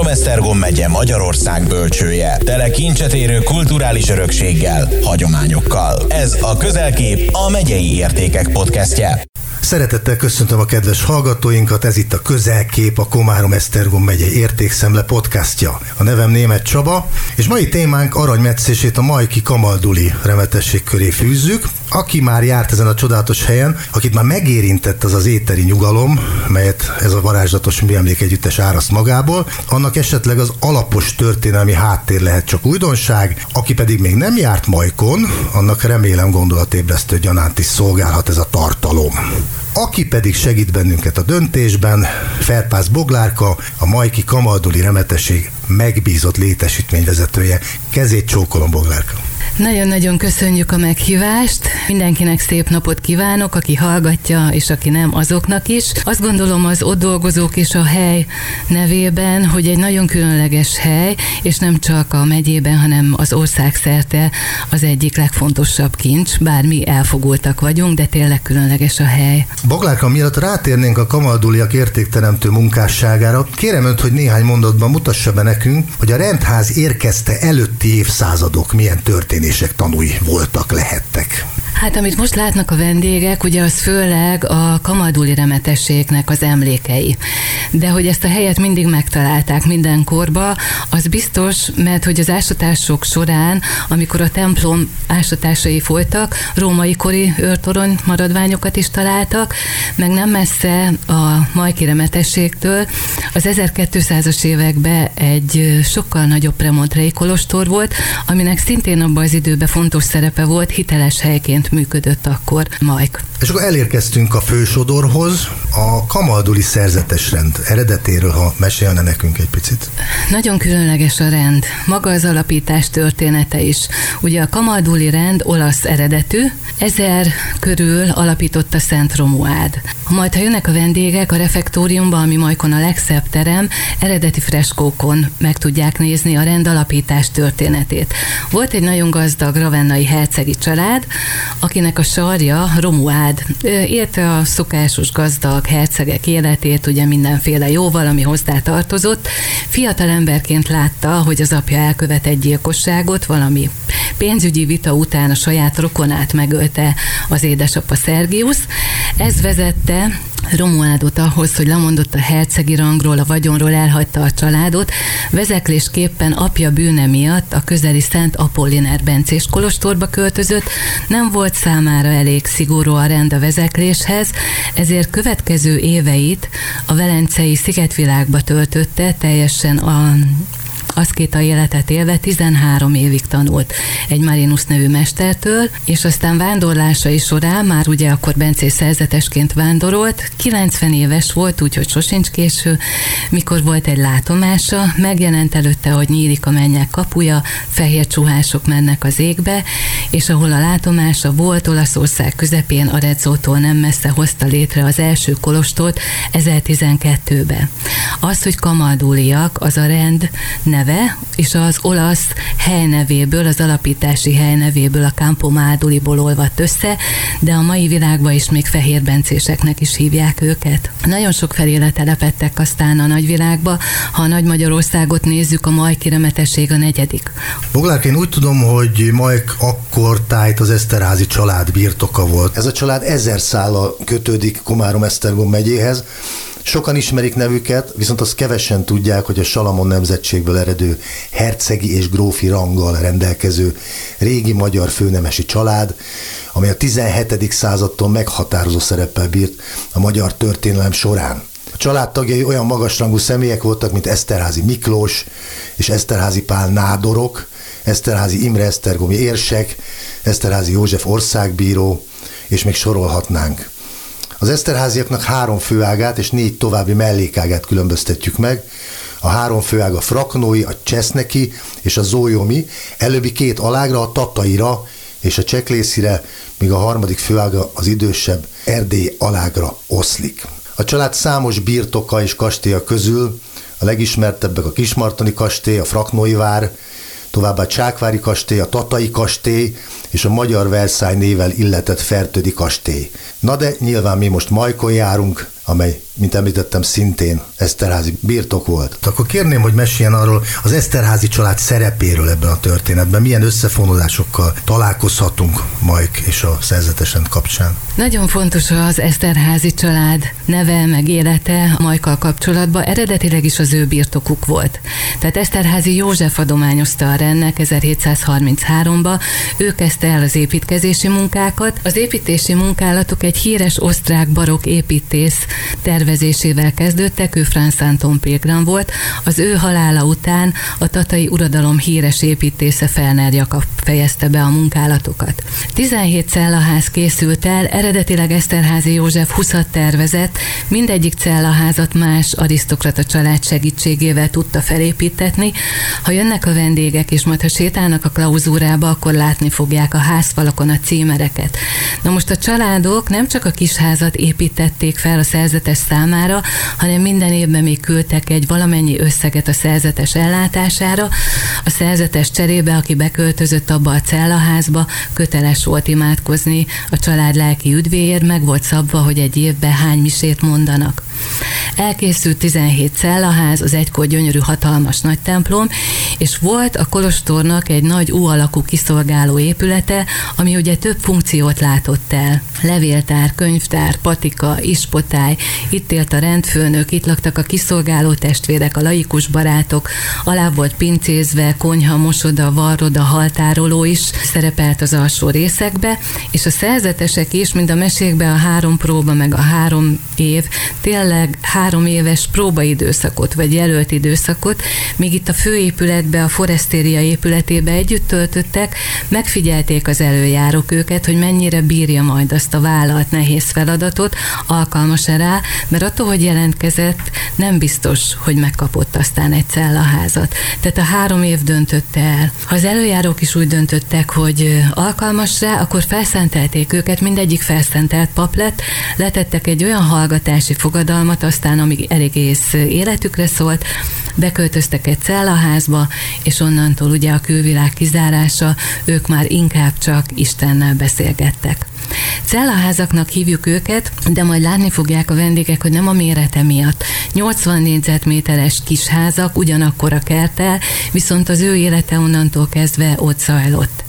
Komárom-Esztergom megye Magyarország bölcsője. Tele kincset érő kulturális örökséggel, hagyományokkal. Ez a Közelkép a Megyei Értékek podcastje. Szeretettel köszöntöm a kedves hallgatóinkat, ez itt a Közelkép, a Komárom Esztergom megye értékszemle podcastja. A nevem Német Csaba, és mai témánk aranymetszését a Majki Kamalduli remetesség köré fűzzük. Aki már járt ezen a csodálatos helyen, akit már megérintett az az éteri nyugalom, melyet ez a varázslatos műemlékegyüttes áraszt magából, annak esetleg az alapos történelmi háttér lehet csak újdonság, aki pedig még nem járt Majkon, annak remélem gondolatébresztő gyanánt is szolgálhat ez a tartalom. Aki pedig segít bennünket a döntésben, Ferpász Boglárka, a Majki Kamalduli Remetesség megbízott létesítményvezetője. Kezét csókolom, Boglárka. Nagyon-nagyon köszönjük a meghívást. Mindenkinek szép napot kívánok, aki hallgatja, és aki nem, azoknak is. Azt gondolom az ott dolgozók és a hely nevében, hogy egy nagyon különleges hely, és nem csak a megyében, hanem az ország szerte az egyik legfontosabb kincs, bár mi elfogultak vagyunk, de tényleg különleges a hely. Boglárka, mielőtt rátérnénk a kamalduliak értékteremtő munkásságára, kérem önt, hogy néhány mondatban mutassa be nekünk, hogy a rendház érkezte előtti évszázadok milyen történések tanúi voltak, lehettek. Hát amit most látnak a vendégek, ugye az főleg a kamaduli remetességnek az emlékei. De hogy ezt a helyet mindig megtalálták minden korba, az biztos, mert hogy az ásatások során, amikor a templom ásatásai folytak, római kori őrtorony maradványokat is találtak, meg nem messze a majki remetességtől az 1200-as években egy sokkal nagyobb premontrei kolostor volt, aminek szintén abban az időben fontos szerepe volt, hiteles helyként működött akkor Majk. És akkor elérkeztünk a fősodorhoz, a kamalduli szerzetes rend eredetéről, ha mesélne nekünk egy picit. Nagyon különleges a rend, maga az alapítás története is. Ugye a kamalduli rend olasz eredetű, ezer körül alapította Szent Romuád. Majd, ha jönnek a vendégek a refektóriumba, ami majkon a legszebb terem, eredeti freskókon meg tudják nézni a rend alapítás történetét. Volt egy nagyon gazdag ravennai hercegi család, akinek a sarja Romuád élte a szokásos gazdag hercegek életét, ugye mindenféle jóval, ami hozzá tartozott. Fiatal emberként látta, hogy az apja elkövet egy gyilkosságot, valami pénzügyi vita után a saját rokonát megölte az édesapa Szergius. Ez vezette Romuádot ahhoz, hogy lemondott a hercegi rangról, a vagyonról, elhagyta a családot, vezeklésképpen apja bűne miatt a közeli Szent Apolliner Bencés kolostorba költözött, nem volt számára elég szigorú a rend a vezekléshez, ezért következő éveit a velencei szigetvilágba töltötte, teljesen a aszkéta életet élve 13 évig tanult egy Marinus nevű mestertől, és aztán vándorlásai során, már ugye akkor Bencés szerzetesként vándorolt, 90 éves volt, úgyhogy sosincs késő, mikor volt egy látomása, megjelent előtte, hogy nyílik a mennyek kapuja, fehér csuhások mennek az égbe, és ahol a látomása volt, Olaszország közepén a Redzótól nem messze hozta létre az első kolostort 1012-be. Az, hogy kamalduliak, az a rend neve, neve, és az olasz helynevéből, az alapítási helynevéből, a Campo Máduliból olvadt össze, de a mai világban is még fehérbencéseknek is hívják őket. Nagyon sok felé letelepettek aztán a nagyvilágba, ha a Nagy Magyarországot nézzük, a Majki remetesség a negyedik. Boglárk, én úgy tudom, hogy Majk akkor tájt az Eszterházi család birtoka volt. Ez a család ezer szállal kötődik Komárom-Esztergom megyéhez, Sokan ismerik nevüket, viszont azt kevesen tudják, hogy a Salamon nemzetségből eredő hercegi és grófi ranggal rendelkező régi magyar főnemesi család, amely a 17. századtól meghatározó szereppel bírt a magyar történelem során. A családtagjai olyan magasrangú személyek voltak, mint Eszterházi Miklós és Eszterházi Pál nádorok, Eszterházi Imre Esztergomi érsek, Eszterházi József országbíró, és még sorolhatnánk. Az Eszterháziaknak három főágát és négy további mellékágát különböztetjük meg. A három főág a fraknói, a cseszneki és a zójomi, előbbi két alágra a tataira és a cseklészire, míg a harmadik főága az idősebb erdély alágra oszlik. A család számos birtoka és kastélya közül a legismertebbek a Kismartoni kastély, a Fraknói vár, továbbá Csákvári kastély, a Tatai kastély és a Magyar Verszály nével illetett Fertődi kastély. Na de nyilván mi most Majkon járunk, amely mint említettem, szintén Eszterházi birtok volt. Akkor kérném, hogy meséljen arról az Eszterházi család szerepéről ebben a történetben, milyen összefonódásokkal találkozhatunk Majk és a szerzetesen kapcsán. Nagyon fontos az Eszterházi család neve, meg élete Majkkal kapcsolatban. Eredetileg is az ő birtokuk volt. Tehát Eszterházi József adományozta a rendnek 1733-ba, ő kezdte el az építkezési munkákat. Az építési munkálatok egy híres osztrák barok építész tervezésével kezdődtek, ő Franz Anton Pilgram volt. Az ő halála után a tatai uradalom híres építésze Felner Jakab fejezte be a munkálatokat. 17 cellaház készült el, eredetileg Eszterházi József 20 tervezett, mindegyik cellaházat más arisztokrata család segítségével tudta felépítetni. Ha jönnek a vendégek, és majd ha sétálnak a klauzúrába, akkor látni fogják a házfalakon a címereket. Na most a családok nem csak a kisházat építették fel a szerzetes számára, hanem minden évben még küldtek egy valamennyi összeget a szerzetes ellátására. A szerzetes cserébe, aki beköltözött abba a cellaházba, köteles volt imádkozni a család lelki üdvéért, meg volt szabva, hogy egy évben hány misét mondanak. Elkészült 17 cellaház, az egykor gyönyörű hatalmas nagy templom, és volt a kolostornak egy nagy U alakú kiszolgáló épülete, ami ugye több funkciót látott el. Levéltár, könyvtár, patika, ispotály, itt élt a rendfőnök, itt laktak a kiszolgáló testvérek, a laikus barátok, alá volt pincézve, konyha, mosoda, varroda, haltároló is szerepelt az alsó részekbe, és a szerzetesek is, mint a mesékbe a három próba, meg a három év, tényleg három éves próbaidőszakot, vagy jelölt időszakot, még itt a főépületbe, a Forestéria épületébe együtt töltöttek, megfigyelték az előjárók őket, hogy mennyire bírja majd azt a vállalt nehéz feladatot, alkalmas-e rá, mert attól, hogy jelentkezett, nem biztos, hogy megkapott aztán egy cellaházat. Tehát a három év döntötte el. Ha az előjárók is úgy döntöttek, hogy alkalmas rá, akkor felszentelték őket, mindegyik felszentelt pap lett, letettek egy olyan hallgatási fogadalmat, aztán amíg egész életükre szólt, beköltöztek egy cellaházba, és onnantól ugye a külvilág kizárása, ők már inkább csak Istennel beszélgettek. Cellaházaknak hívjuk őket, de majd látni fogják a vendégek, hogy nem a mérete miatt. 80 négyzetméteres kis házak, ugyanakkor a kertel, viszont az ő élete onnantól kezdve ott zajlott.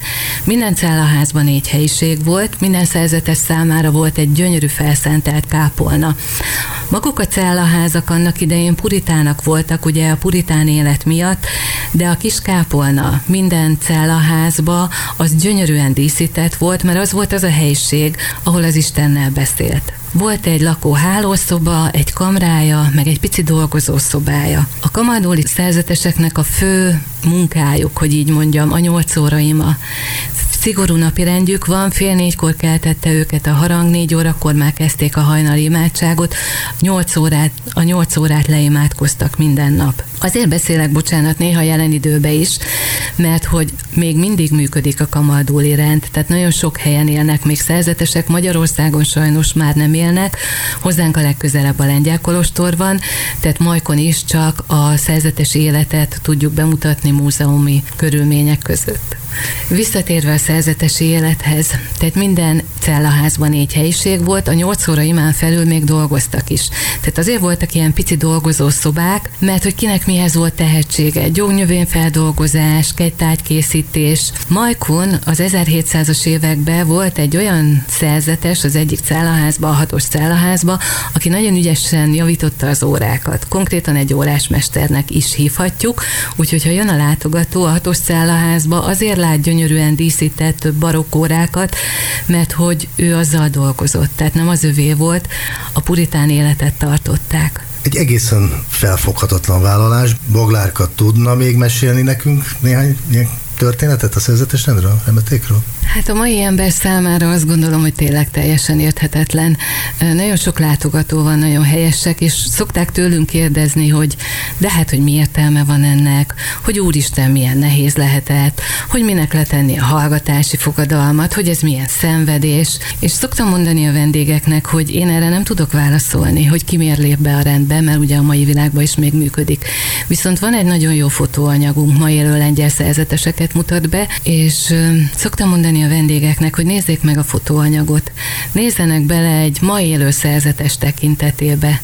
Minden cellaházban négy helyiség volt, minden szerzetes számára volt egy gyönyörű felszentelt kápolna. Maguk a cellaházak annak idején puritának voltak, ugye a puritán élet miatt, de a kis kápolna minden cellaházba az gyönyörűen díszített volt, mert az volt az a helyiség, ahol az Istennel beszélt. Volt egy lakó hálószoba, egy kamrája, meg egy pici dolgozószobája. A kamadóli szerzeteseknek a fő munkájuk, hogy így mondjam, a nyolc óraima Szigorú napi rendjük van, fél négykor keltette őket a harang, négy órakor már kezdték a hajnali imádságot, nyolc órát, a nyolc órát leimádkoztak minden nap. Azért beszélek, bocsánat, néha jelen időbe is, mert hogy még mindig működik a kamaldúli rend, tehát nagyon sok helyen élnek még szerzetesek, Magyarországon sajnos már nem élnek, hozzánk a legközelebb a lengyel kolostor van, tehát Majkon is csak a szerzetes életet tudjuk bemutatni múzeumi körülmények között. Visszatérve a szerzetesi élethez, tehát minden cellaházban négy helyiség volt, a nyolc óra imán felül még dolgoztak is. Tehát azért voltak ilyen pici dolgozószobák, mert hogy kinek mihez volt tehetsége. Gyógynövényfeldolgozás, kegytárgykészítés. Majkun az 1700-as években volt egy olyan szerzetes az egyik cellaházba, a hatos cellaházba, aki nagyon ügyesen javította az órákat. Konkrétan egy órásmesternek is hívhatjuk, úgyhogy ha jön a látogató a hatos cellaházba, azért lát gyönyörűen díszített barokkórákat, mert hogy ő azzal dolgozott, tehát nem az övé volt, a puritán életet tartották. Egy egészen felfoghatatlan vállalás. Boglárka tudna még mesélni nekünk néhány történetet a szerzetes rendről, remetékről? Hát a mai ember számára azt gondolom, hogy tényleg teljesen érthetetlen. Nagyon sok látogató van, nagyon helyesek, és szokták tőlünk kérdezni, hogy de hát, hogy mi értelme van ennek, hogy úristen, milyen nehéz lehetett, hogy minek letenni a hallgatási fogadalmat, hogy ez milyen szenvedés. És szoktam mondani a vendégeknek, hogy én erre nem tudok válaszolni, hogy ki miért lép be a rendbe, mert ugye a mai világban is még működik. Viszont van egy nagyon jó fotóanyagunk ma élő lengyel szerzeteseket mutat be, és szoktam mondani a vendégeknek, hogy nézzék meg a fotóanyagot. Nézzenek bele egy mai élő szerzetes tekintetébe.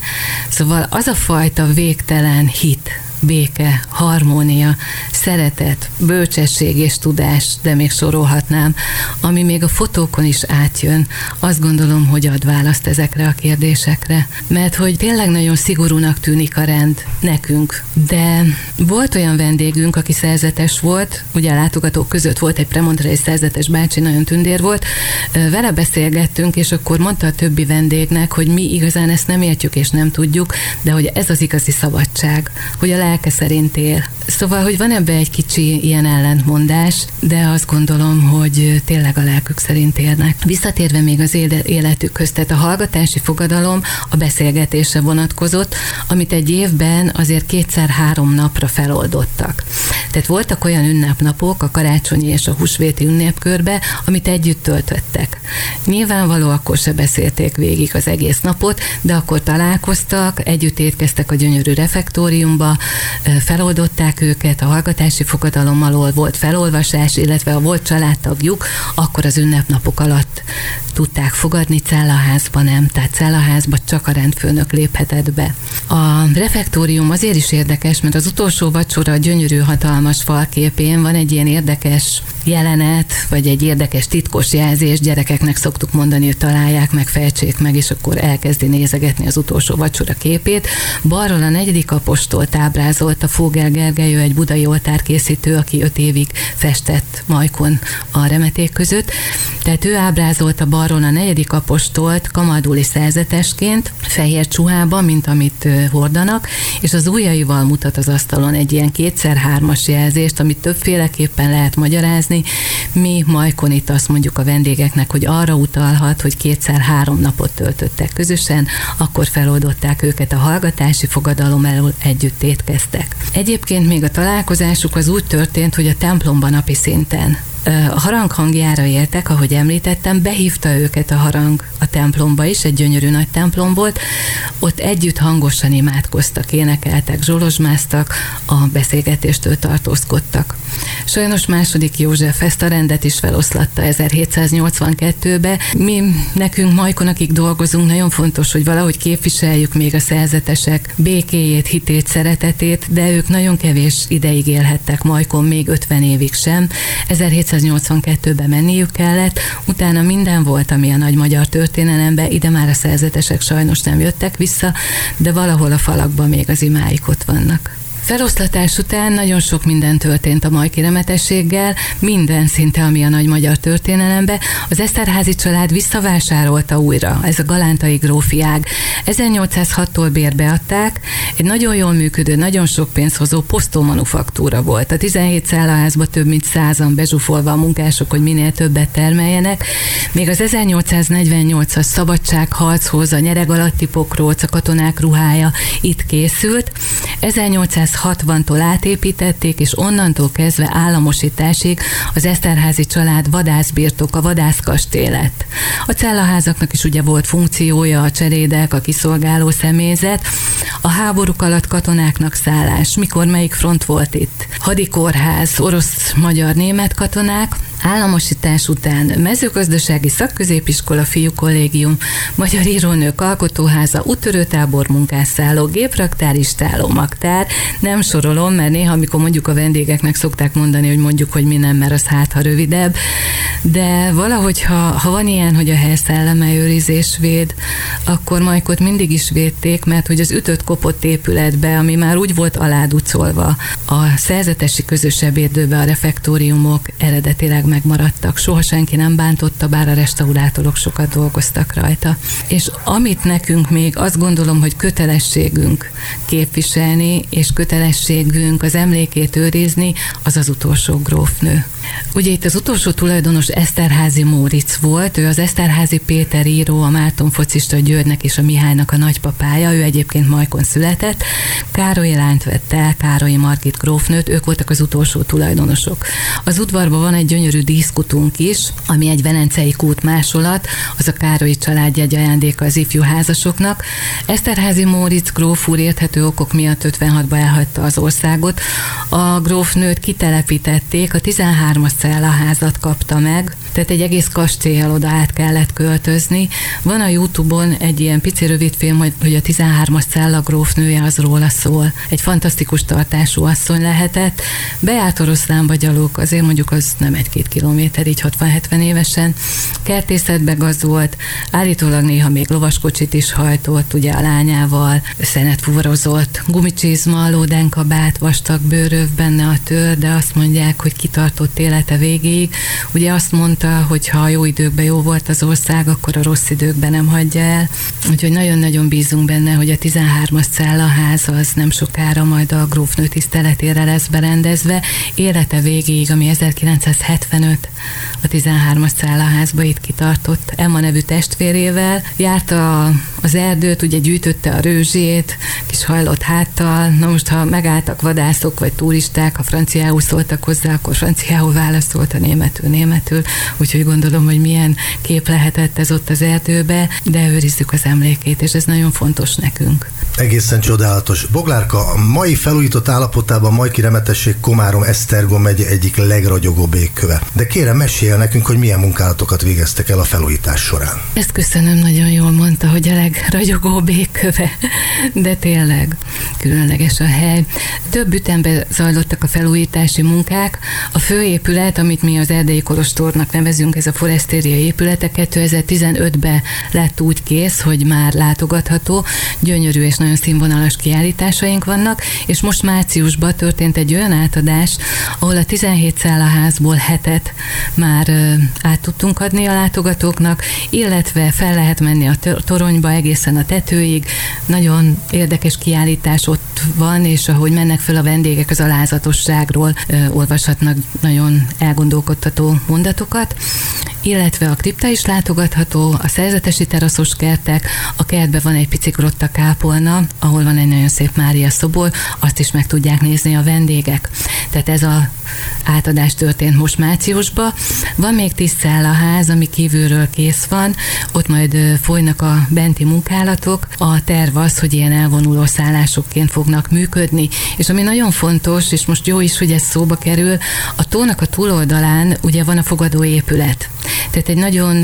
Szóval az a fajta végtelen hit, béke, harmónia, szeretet, bölcsesség és tudás, de még sorolhatnám, ami még a fotókon is átjön, azt gondolom, hogy ad választ ezekre a kérdésekre. Mert hogy tényleg nagyon szigorúnak tűnik a rend nekünk, de volt olyan vendégünk, aki szerzetes volt, ugye a látogatók között volt egy premontrei szerzetes bácsi, nagyon tündér volt, vele beszélgettünk, és akkor mondta a többi vendégnek, hogy mi igazán ezt nem értjük és nem tudjuk, de hogy ez az igazi szabadság, hogy a lelke szerint él. Szóval, hogy van ebbe egy kicsi ilyen ellentmondás, de azt gondolom, hogy tényleg a lelkük szerint élnek. Visszatérve még az életükhöz, tehát a hallgatási fogadalom a beszélgetésre vonatkozott, amit egy évben azért kétszer-három napra feloldottak. Tehát voltak olyan ünnepnapok, a karácsonyi és a húsvéti ünnepkörbe, amit együtt töltöttek. Nyilvánvaló akkor se beszélték végig az egész napot, de akkor találkoztak, együtt étkeztek a gyönyörű refektóriumba, feloldották őket, a hallgatási fogadalom alól volt felolvasás, illetve a volt családtagjuk, akkor az ünnepnapok alatt tudták fogadni, cellaházba nem, tehát cellaházba csak a rendfőnök léphetett be. A refektórium azért is érdekes, mert az utolsó vacsora a gyönyörű hatalmas falképén van egy ilyen érdekes jelenet, vagy egy érdekes titkos jelzés, gyerekeknek szoktuk mondani, hogy találják meg, fejtsék meg, és akkor elkezdi nézegetni az utolsó vacsora képét. Balról a negyedik apostolt ábrázolt a Fogel Gergely, egy budai oltárkészítő, aki öt évig festett Majkon a remeték között. Tehát ő ábrázolta balról a negyedik apostolt kamaduli szerzetesként, fehér csuhában, mint amit hordanak, és az ujjaival mutat az asztalon egy ilyen kétszer-hármas jelzést, amit többféleképpen lehet magyarázni. Mi Majkon itt azt mondjuk a vendégeknek, hogy arra utalhat, hogy kétszer-három napot töltöttek közösen, akkor feloldották őket a hallgatási fogadalom elől együtt étkeztek. Egyébként még a találkozásuk az úgy történt, hogy a templomban napi szinten a harang hangjára értek, ahogy említettem, behívta őket a harang a templomba is, egy gyönyörű nagy templom volt, ott együtt hangosan imádkoztak, énekeltek, zsolozsmáztak, a beszélgetéstől tartózkodtak. Sajnos második József ezt a rendet is feloszlatta 1782-be. Mi nekünk majkon, akik dolgozunk, nagyon fontos, hogy valahogy képviseljük még a szerzetesek békéjét, hitét, szeretetét, de ők nagyon kevés ideig élhettek majkon, még 50 évig sem. 1782-ben menniük kellett, utána minden volt, ami a nagy magyar történelemben, ide már a szerzetesek sajnos nem jöttek vissza, de valahol a falakban még az imáik ott vannak. Feloszlatás után nagyon sok minden történt a majki remetességgel, minden szinte, ami a nagy magyar történelembe. Az Eszterházi család visszavásárolta újra, ez a galántai grófiág. 1806-tól bérbe adták, egy nagyon jól működő, nagyon sok pénzhozó posztómanufaktúra volt. A 17 szállaházba több mint százan bezsúfolva a munkások, hogy minél többet termeljenek. Még az 1848-as szabadságharchoz a nyereg alatti pokróc, a katonák ruhája itt készült. 1800 1960-tól átépítették, és onnantól kezdve államosításig az Eszterházi család vadászbirtok, a vadászkastély lett. A cellaházaknak is ugye volt funkciója, a cserédek, a kiszolgáló személyzet, a háborúk alatt katonáknak szállás, mikor melyik front volt itt. Hadikorház, orosz, magyar, német katonák, Államosítás után mezőgazdasági szakközépiskola, fiúkollégium, Magyar Írónők Alkotóháza, útörőtábor, munkásszálló, gépraktár, istáló, magtár. Nem sorolom, mert néha, amikor mondjuk a vendégeknek szokták mondani, hogy mondjuk, hogy mi nem, mert az hát, ha rövidebb, de valahogy, ha, ha van ilyen, hogy a hely szelleme őrizés véd, akkor Majkot mindig is védték, mert hogy az ütött kopott épületbe, ami már úgy volt aláducolva, a szerzetesi közös ebédőbe a refektóriumok eredetileg megmaradtak. Soha senki nem bántotta, bár a restaurátorok sokat dolgoztak rajta. És amit nekünk még azt gondolom, hogy kötelességünk képviselni, és kötelességünk az emlékét őrizni, az az utolsó grófnő. Ugye itt az utolsó tulajdonos Eszterházi Móric volt, ő az Eszterházi Péter író, a Márton focista Györgynek és a Mihálynak a nagypapája, ő egyébként Majkon született. Károly lányt vett el, Károly Margit grófnőt, ők voltak az utolsó tulajdonosok. Az udvarban van egy gyönyörű díszkutunk is, ami egy velencei kút másolat, az a Károly család egy ajándéka az ifjú házasoknak. Eszterházi Móric gróf úr érthető okok miatt 56-ba elhagyta az országot. A grófnőt kitelepítették, a 13-as házat kapta meg, tehát egy egész kastélyjal oda át kellett költözni. Van a Youtube-on egy ilyen pici rövidfilm, hogy a 13-as cella grófnője az róla szól. Egy fantasztikus tartású asszony lehetett. Bejárt oroszlánba gyalog, azért mondjuk az nem egy-két kilométer, így 60-70 évesen. Kertészetbe gazolt, állítólag néha még lovaskocsit is hajtott, ugye a lányával, szenet fuvarozott, gumicsizma, lódenkabát, vastag bőröv benne a tör, de azt mondják, hogy kitartott élete végéig. Ugye azt mondta, hogy ha a jó időkben jó volt az ország, akkor a rossz időkben nem hagyja el. Úgyhogy nagyon-nagyon bízunk benne, hogy a 13-as cellaház az nem sokára majd a grófnő tiszteletére lesz berendezve. Élete végéig, ami 1975 a 13-as cellaházba itt kitartott Emma nevű testvérével. Járta az erdőt, ugye gyűjtötte a rőzsét, kis hajlott háttal. Na most, ha megálltak vadászok vagy turisták, ha franciául szóltak hozzá, akkor franciául válaszolt a németül, németül. Úgyhogy gondolom, hogy milyen kép lehetett ez ott az erdőbe, de őrizzük az emlékét, és ez nagyon fontos nekünk. Egészen csodálatos. Boglárka, a mai felújított állapotában Majki Remetesség Komárom Esztergom megy egyik legragyogóbb égköve. De kérem, mesél nekünk, hogy milyen munkálatokat végeztek el a felújítás során. Ezt köszönöm, nagyon jól mondta, hogy a legragyogóbb égköve. De tényleg, különleges a hely. Több ütemben zajlottak a felújítási munkák. A főépület, amit mi az Erdélyi Kolostornak nevezünk, ez a Forestéria épülete 2015-ben lett úgy kész, hogy már látogatható, gyönyörű és nagyon színvonalas kiállításaink vannak, és most márciusban történt egy olyan átadás, ahol a 17 szállaházból hetet már át tudtunk adni a látogatóknak, illetve fel lehet menni a toronyba egészen a tetőig. Nagyon érdekes kiállítás ott van, és ahogy mennek föl a vendégek az alázatosságról, olvashatnak nagyon elgondolkodtató mondatokat illetve a kripta is látogatható, a szerzetesi teraszos kertek, a kertben van egy pici grotta kápolna, ahol van egy nagyon szép Mária szobor, azt is meg tudják nézni a vendégek. Tehát ez a átadás történt most márciusban. Van még tíz ház, ami kívülről kész van, ott majd folynak a benti munkálatok. A terv az, hogy ilyen elvonuló szállásokként fognak működni, és ami nagyon fontos, és most jó is, hogy ez szóba kerül, a tónak a túloldalán ugye van a fogadóépület. Tehát egy nagyon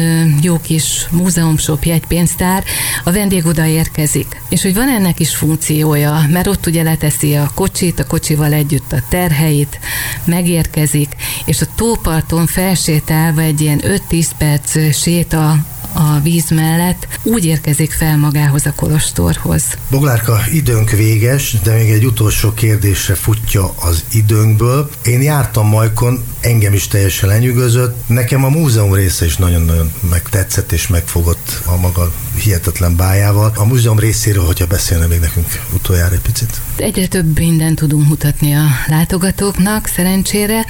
jó kis múzeumshop, jegypénztár, a vendég oda érkezik. És hogy van ennek is funkciója, mert ott ugye leteszi a kocsit, a kocsival együtt a terheit, megérkezik, és a tóparton felsétálva egy ilyen 5-10 perc séta a víz mellett úgy érkezik fel magához a kolostorhoz. Boglárka, időnk véges, de még egy utolsó kérdésre futja az időnkből. Én jártam Majkon, engem is teljesen lenyűgözött. Nekem a múzeum része is nagyon-nagyon megtetszett és megfogott a maga hihetetlen bájával. A múzeum részéről, hogyha beszélne még nekünk utoljára egy picit. Egyre több mindent tudunk mutatni a látogatóknak, szerencsére.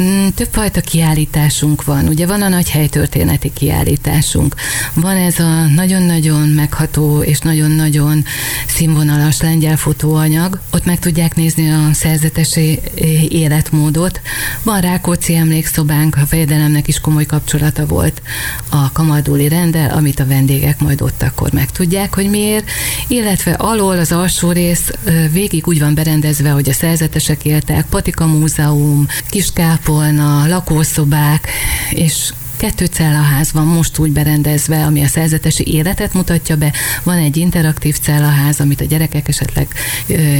Mm, többfajta kiállításunk van. Ugye van a nagy helytörténeti kiállításunk, van ez a nagyon-nagyon megható és nagyon-nagyon színvonalas lengyel fotóanyag, ott meg tudják nézni a szerzetesi életmódot. Van Rákóczi emlékszobánk, a fejedelemnek is komoly kapcsolata volt a kamardóli rendel, amit a vendégek majd ott akkor megtudják, hogy miért, illetve alól az alsó rész végig úgy van berendezve, hogy a szerzetesek éltek, Patika Múzeum, Kiskápolna, lakószobák, és Kettő cellaház van most úgy berendezve, ami a szerzetesi életet mutatja be. Van egy interaktív cellaház, amit a gyerekek esetleg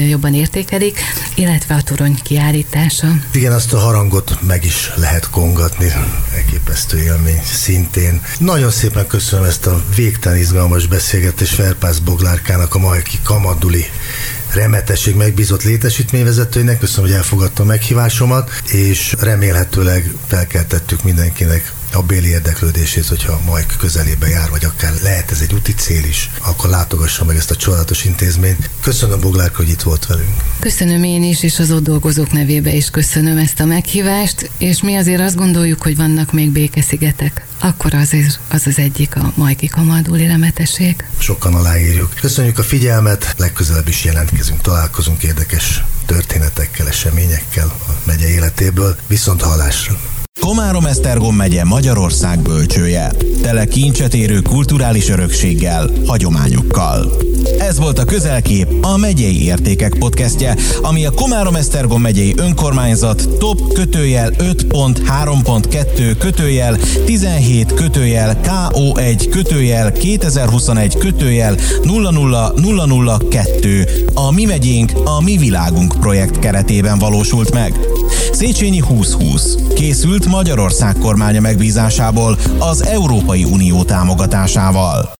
jobban értékelik, illetve a torony kiállítása. Igen, azt a harangot meg is lehet kongatni. Elképesztő élmény szintén. Nagyon szépen köszönöm ezt a végtelen izgalmas beszélgetést Ferpász Boglárkának, a Majki Kamaduli remetesség megbízott létesítményvezetőinek. Köszönöm, hogy elfogadta a meghívásomat, és remélhetőleg felkeltettük mindenkinek a béli érdeklődését, hogyha majd közelébe jár, vagy akár lehet ez egy úti cél is, akkor látogassa meg ezt a csodálatos intézményt. Köszönöm Boglárka, hogy itt volt velünk. Köszönöm én is, és az ott dolgozók nevébe is köszönöm ezt a meghívást, és mi azért azt gondoljuk, hogy vannak még békeszigetek. Akkor azért az az egyik a Majki Kamaldúli remetesség. Sokan aláírjuk. Köszönjük a figyelmet, legközelebb is jelentkezünk, találkozunk érdekes történetekkel, eseményekkel a megye életéből. Viszont hallásra! Komárom-Esztergom megye Magyarország bölcsője. Tele kincset érő kulturális örökséggel, hagyományokkal. Ez volt a Közelkép, a Megyei Értékek podcastje, ami a Komárom-Esztergom megyei önkormányzat top kötőjel 5.3.2 kötőjel 17 kötőjel KO1 kötőjel 2021 kötőjel 00002 a Mi Megyénk, a Mi Világunk projekt keretében valósult meg. Széchenyi 2020 készült Magyarország kormánya megbízásából az Európai Unió támogatásával.